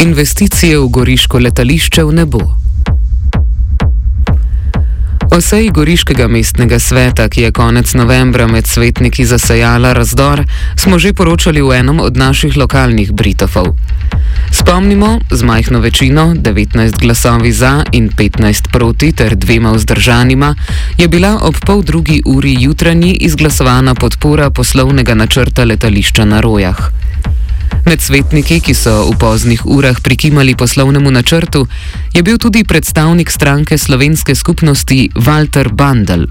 investicije v goriško letališče v nebo. O seji Goriškega mestnega sveta, ki je konec novembra med svetniki zasajala razdor, smo že poročali v enem od naših lokalnih britofov. Spomnimo, z majhno večino, 19 glasovi za in 15 proti ter dvema vzdržanima, je bila ob pol drugi uri jutranji izglasovana podpora poslovnega načrta letališča na Rojah. Med svetniki, ki so v poznih urah prikimali poslovnemu načrtu, je bil tudi predstavnik stranke slovenske skupnosti Walter Bandel.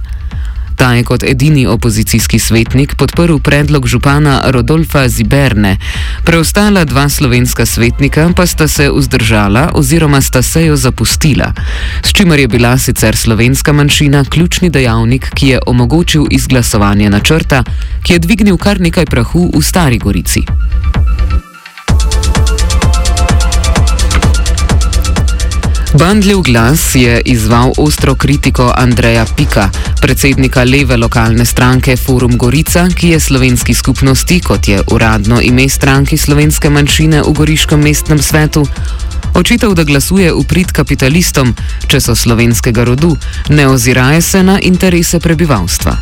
Ta je kot edini opozicijski svetnik podprl predlog župana Rodolfa Ziberne, preostala dva slovenska svetnika pa sta se vzdržala oziroma sta sejo zapustila, s čimer je bila sicer slovenska manjšina ključni dejavnik, ki je omogočil izglasovanje načrta, ki je dvignil kar nekaj prahu v Stari Gorici. Bandljiv glas je izval ostro kritiko Andreja Pika, predsednika leve lokalne stranke Forum Gorica, ki je slovenski skupnosti, kot je uradno ime stranki slovenske manjšine v Goriškem mestnem svetu, očital, da glasuje v prid kapitalistom, če so slovenskega rodu, ne oziraje se na interese prebivalstva.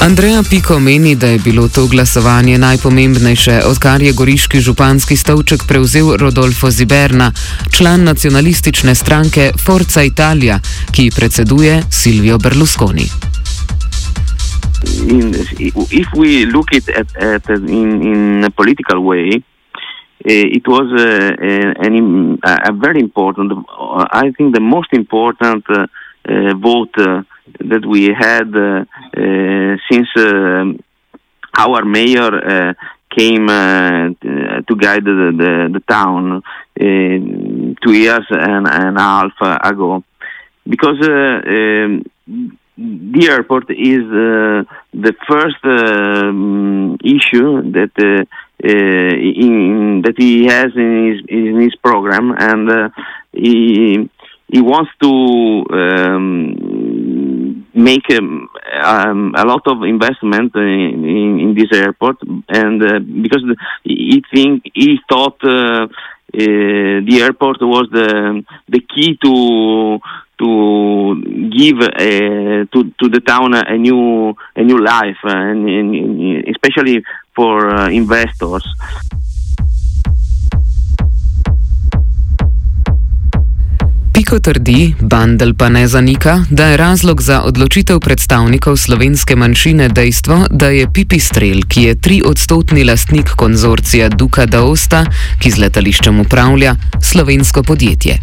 Andreja Piko meni, da je bilo to glasovanje najpomembnejše, odkar je goriški županski stavček prevzel Rodolfo Ziberna, član nacionalistične stranke Forza Italia, ki predseduje Silvio Berlusconi. In, if we look at it at, in, in a political way, uh, it was a, a, a very important, I think the most important uh, vote. Uh, that we had uh, uh, since uh, our mayor came to guide the, the, the town two years and, and a half ago. Because um, the airport is uh, the first uh, issue that uh, in, that he has in his in his program, and he he wants to um, make um, um, a lot of investment in, in, in this airport, and uh, because he think he thought uh, uh, the airport was the the key to to give uh, to to the town a new a new life, and, and especially for uh, investors. Piko trdi, Bandel pa ne zanika, da je razlog za odločitev predstavnikov slovenske manjšine dejstvo, da je Pipi Strel, ki je tri odstotni lastnik konzorcija Duka Daosta, ki z letališčem upravlja, slovensko podjetje.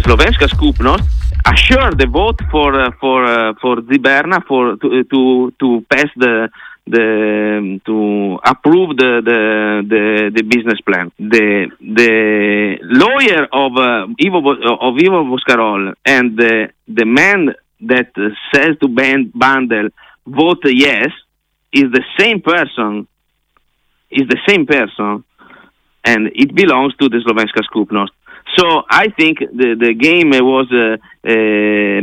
Slovenska skupnost. Assure the vote for uh, for uh, for Ziberna for to to to pass the the to approve the the the, the business plan. The the lawyer of uh, Ivo of Ivo Boscarol and the the man that says to ban, Bandel vote yes is the same person. Is the same person, and it belongs to the Slovenska Skupnost. So I think the the game was uh, uh,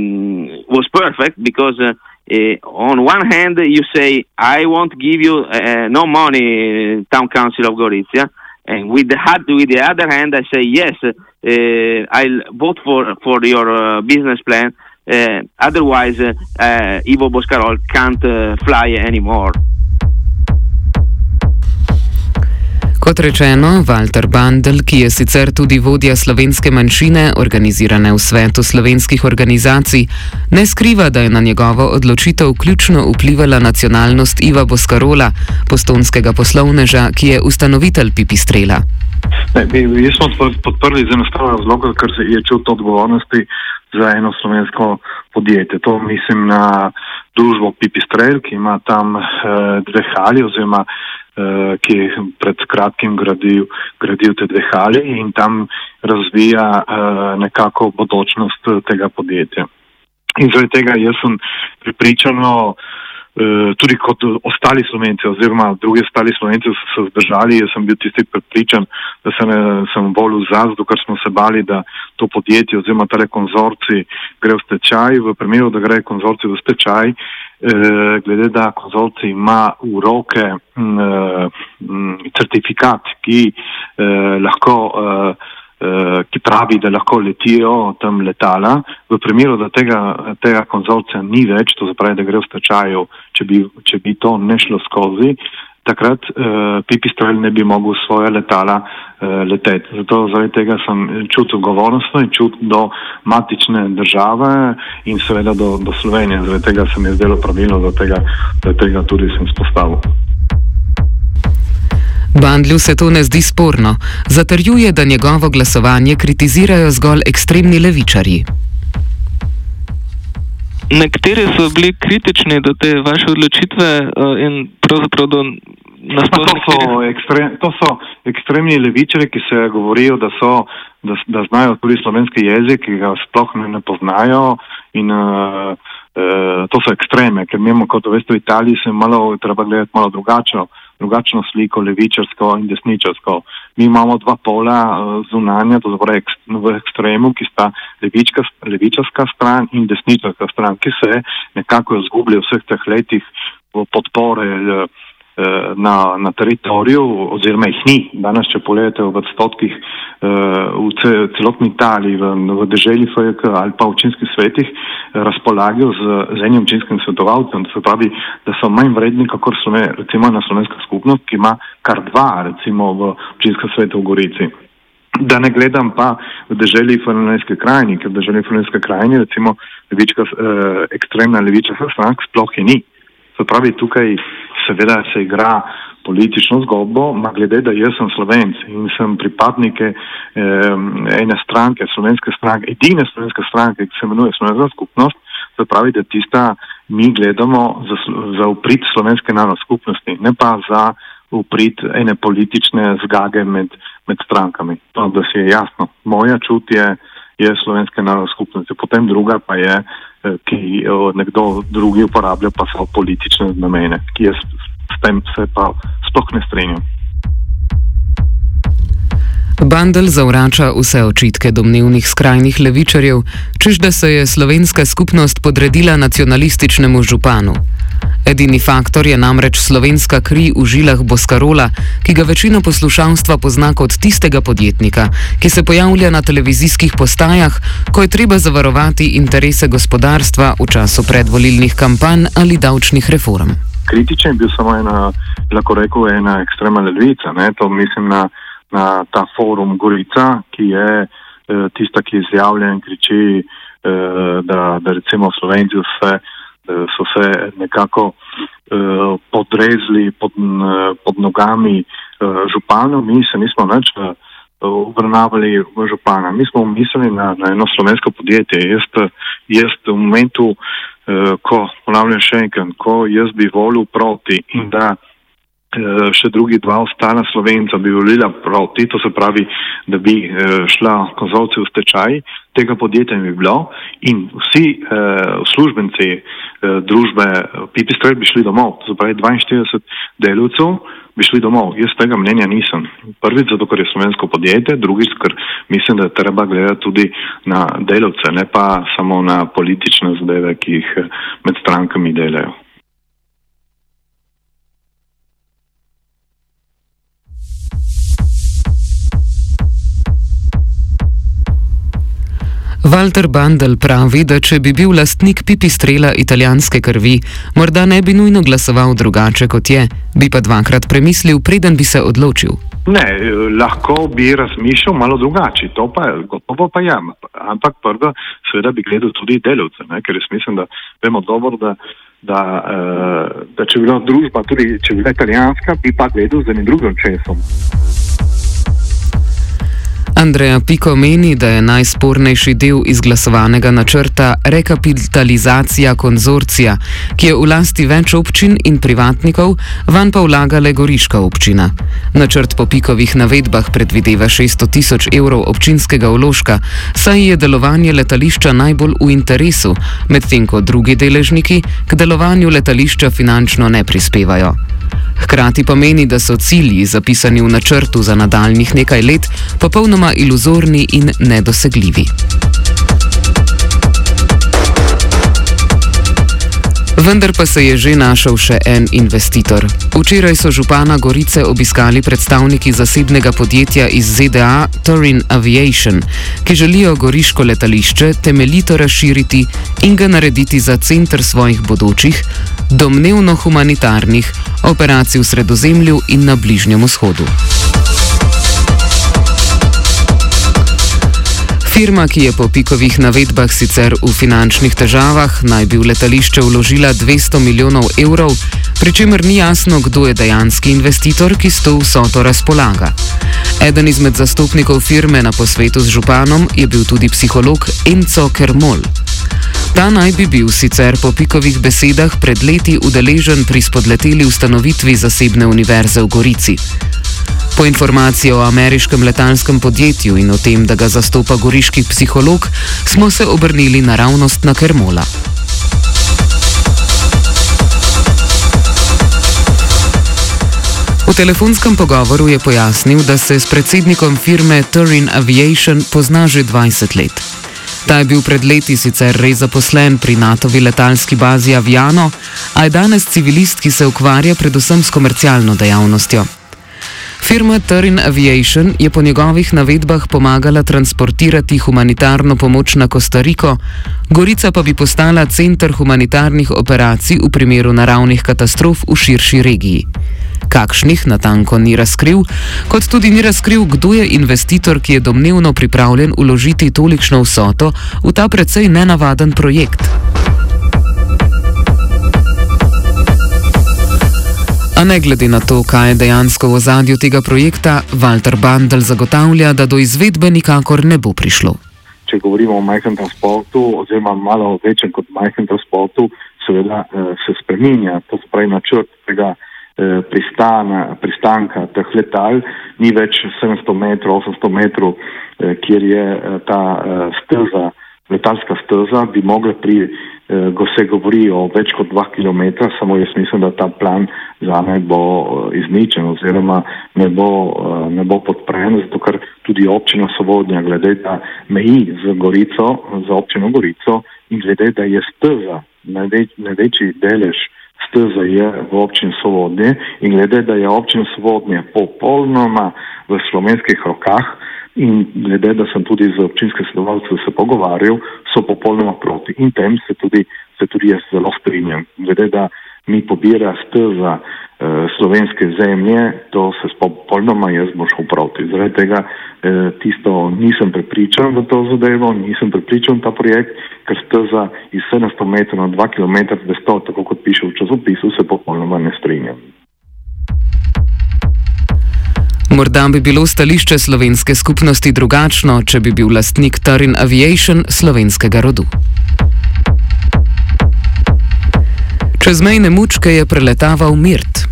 was perfect because. Uh, uh, on one hand, you say, I won't give you uh, no money, Town Council of Gorizia. And with the, with the other hand, I say, yes, uh, I'll vote for, for your uh, business plan. Otherwise, Ivo Boscarol can't fly anymore. Kot rečeno, Walter Bandel, ki je sicer tudi vodja slovenske manjšine, organizirane v svetu slovenskih organizacij, ne skriva, da je na njegovo odločitev ključno vplivala nacionalnost Iva Boskarola, postonskega poslovneža, ki je ustanovitelj Pipistrela. Ne, mi smo podprli z enostavnim razlogom, ker se je čutil odgovornosti za eno slovensko podjetje. To mislim na družbo Pipistrel, ki ima tam eh, dve hali oziroma ki je pred kratkim gradil, gradil te dve hali in tam razvija eh, nekako bodočnost tega podjetja. In zaradi tega jaz sem pripričano, eh, tudi kot ostali slovenci oziroma drugi ostali slovenci so se zdržali, jaz sem bil tisti pripričan, da se ne, sem bolj v zazdu, ker smo se bali, da to podjetje oziroma tale konzorci gre v stečaj. V primeru, da gre konzorci v stečaj, glede da konzorci ima v roke certifikat, ki lahko ki pravi, da lahko letijo tam letala. V primeru, da tega, tega konzorcija ni več, to zapravi, da gre v stečaju, če bi, če bi to ne šlo skozi, takrat uh, pipistrel ne bi mogel svoje letala uh, leteti. Zato zaradi tega sem čutil govornost in čut do matične države in seveda do, do Slovenije. Zaradi tega se mi je zdelo pravilno, da tega, da tega tudi sem spostavil. Bandlju se to ne zdi sporno. Zatrjuje, da njegovo glasovanje kritizirajo zgolj ekstremni levičari. Nekateri so bili kritični do te vaše odločitve uh, in pravzaprav do nasplošnih. To, ekstrem, to so ekstremni levičari, ki se govorijo, da, so, da, da znajo tudi slovenski jezik, ki ga sploh ne, ne poznajo. In, uh, uh, to so ekstreme, ker imamo, kot veste, v Italiji se malo treba gledati malo drugače drugačno sliko, levičarsko in desničarsko. Mi imamo dva pola uh, zunanja, to je v ekstremu, ki sta levička, levičarska stran in desničarska stran, ki se nekako izgubljajo v vseh teh letih podpore. Eh, na, na teritoriju, oziroma jih ni. Danes, če pogledate v odstotkih eh, v celotni Italiji, v, v deželi FJK ali pa v občinskih svetih, razpolagajo z, z enim občinskim svetovalcem. To se pravi, da so manj vredni, kot recimo na slovenska skupnost, ki ima kar dva, recimo v občinskem svetu v Gorici. Da ne gledam pa v deželi Fernandske krajini, ker v deželi Fernandske krajini, recimo, levička, eh, ekstremna levičarska stranka sploh je ni. Se pravi, tukaj seveda se igra politično zgodbo, ma glede, da jaz sem slovenc in sem pripadnik eh, ene stranke, slovenske stranke, edine slovenske stranke, ki se imenuje Slovenska skupnost, se pravi, da tista mi gledamo za, za uprit slovenske narod skupnosti, ne pa za uprit ene politične zgage med, med strankami. To, da si je jasno. Moja čut je, je slovenske narod skupnosti, potem druga pa je, ki jo nekdo drugi uporablja, pa so politične namene, ki jaz s tem se pa sploh ne strinjam. Bandel zavrača vse očitke domnevnih skrajnih levičarjev, čež da se je slovenska skupnost podredila nacionalističnemu županu. Edini faktor je namreč slovenska kri v žilah Boskarola, ki ga večina poslušalstva pozna kot tistega podjetnika, ki se pojavlja na televizijskih postajah, ko je treba zavarovati interese gospodarstva v času predvolilnih kampanj ali davčnih reform kritičen, bil samo ena, lahko rekel, ena ekstremna levica. Ne? To mislim na, na ta forum Gorica, ki je eh, tista, ki izjavlja in kriči, eh, da, da recimo Slovenci vse, so se nekako eh, podrezli pod, eh, pod nogami eh, županov, mi se nismo več. Eh, Obrnavali v župana. Mi smo mislili na, na eno slovensko podjetje. Jaz, jaz v momentu, Eh, ko ponavljam še enkrat, ko jaz bi volil proti in da eh, še drugi dva ostala slovenca bi volila proti, to se pravi, da bi eh, šla konzorci v stečaj, tega podjetja bi bilo in vsi uslužbenci družbe Pipistrel bi šli domov, to se pravi 42 delovcev bi šli domov. Jaz tega mnenja nisem. Prvič, zato ker je slovensko podjetje, drugič, ker mislim, da treba gledati tudi na delavce, ne pa samo na politične zadeve, ki jih med strankami delajo. Walter Bandel pravi, da če bi bil lastnik pipistrela italijanske krvi, morda ne bi nujno glasoval drugače kot je, bi pa dvakrat premislil, preden bi se odločil. Ne, lahko bi razmišljal malo drugače, to pa je, gotovo pa je. Ampak prvo, seveda bi gledal tudi delavce, ne? ker jaz mislim, da vemo dobro, da, da, uh, da če bi bila družba, tudi če bi bila italijanska, bi pa gledal za enim drugim česom. Andreja Piko meni, da je najspornejši del izglasovanega načrta rekapitalizacija konzorcija, ki je v lasti več občin in privatnikov, van pa vlaga le Goriška občina. Načrt po Pikovih navedbah predvideva 600 tisoč evrov občinskega vložka, saj je delovanje letališča najbolj v interesu, medtem ko drugi deležniki k delovanju letališča finančno ne prispevajo. Hkrati pa meni, da so cilji, zapisani v načrtu za nadaljnih nekaj let, popolnoma iluzorni in nedosegljivi. Vendar pa se je že našel še en investitor. Včeraj so župana Gorice obiskali predstavniki zasebnega podjetja iz ZDA Turin Aviation, ki želijo goriško letališče temeljito razširiti in ga narediti za center svojih bodočih, domnevno humanitarnih operacij v Sredozemlju in na Bližnjem vzhodu. Firma, ki je po pikovih navedbah sicer v finančnih težavah, naj bi v letališče vložila 200 milijonov evrov, pri čemer ni jasno, kdo je dejanski investitor, ki s to vsoto razpolaga. Eden izmed zastopnikov firme na posvetu z županom je bil tudi psiholog Enzo Kermol. Ta naj bi bil sicer po pikovih besedah pred leti udeležen pri spodleteli ustanovitvi zasebne univerze v Gorici. Po informaciji o ameriškem letalskem podjetju in o tem, da ga zastopa goriški psiholog, smo se obrnili naravnost na Kermola. V telefonskem pogovoru je pojasnil, da se s predsednikom firme Turin Aviation pozna že 20 let. Ta je bil pred leti sicer res zaposlen pri NATO-vi letalski bazi Aviano, a je danes civilist, ki se ukvarja predvsem s komercialno dejavnostjo. Firma Turin Aviation je po njegovih navedbah pomagala transportirati humanitarno pomoč na Kostariko, Gorica pa bi postala center humanitarnih operacij v primeru naravnih katastrof v širši regiji. Kakšnih natanko ni razkril, kot tudi ni razkril, kdo je investitor, ki je domnevno pripravljen uložiti tolikšno vsoto v ta precej nenavaden projekt. A ne glede na to, kaj je dejansko v ozadju tega projekta, Walter Bandel zagotavlja, da do izvedbe nikakor ne bo prišlo. Če govorimo o majhnem transportu, oziroma malo večjem kot majhnem transportu, seveda eh, se spremenja, to se pravi načrt tega eh, pristana, pristanka teh letal, ni več 700 metrov, 800 metrov, eh, kjer je ta steza, letalska steza, bi mogla pri ko se govori o več kot 2 km, samo jaz mislim, da ta plan za me bo izničen oziroma ne bo, ne bo podpren, zato ker tudi občina Sovodnja glede, da meji z Gorico, za občino Gorico in glede, da je steza, največ, največji delež steza je v občini Sovodnje in glede, da je občina Sovodnje popolnoma v slovenskih rokah, In glede, da sem tudi z občinskim svetovalcem se pogovarjal, so popolnoma proti. In tem se tudi, se tudi jaz zelo strinjam. Glede, da mi pobira steza eh, slovenske zemlje, to se popolnoma jaz bom šel proti. Zaradi tega eh, tisto nisem prepričan v to zadevo, nisem prepričan v ta projekt, ker steza iz 700 metrov na 2 km, tako kot piše v časopisu, se popolnoma ne strinjam. Morda bi bilo stališče slovenske skupnosti drugačno, če bi bil lastnik Turin Aviation slovenskega rodu. Čez mejne mučke je preletaval Mirt.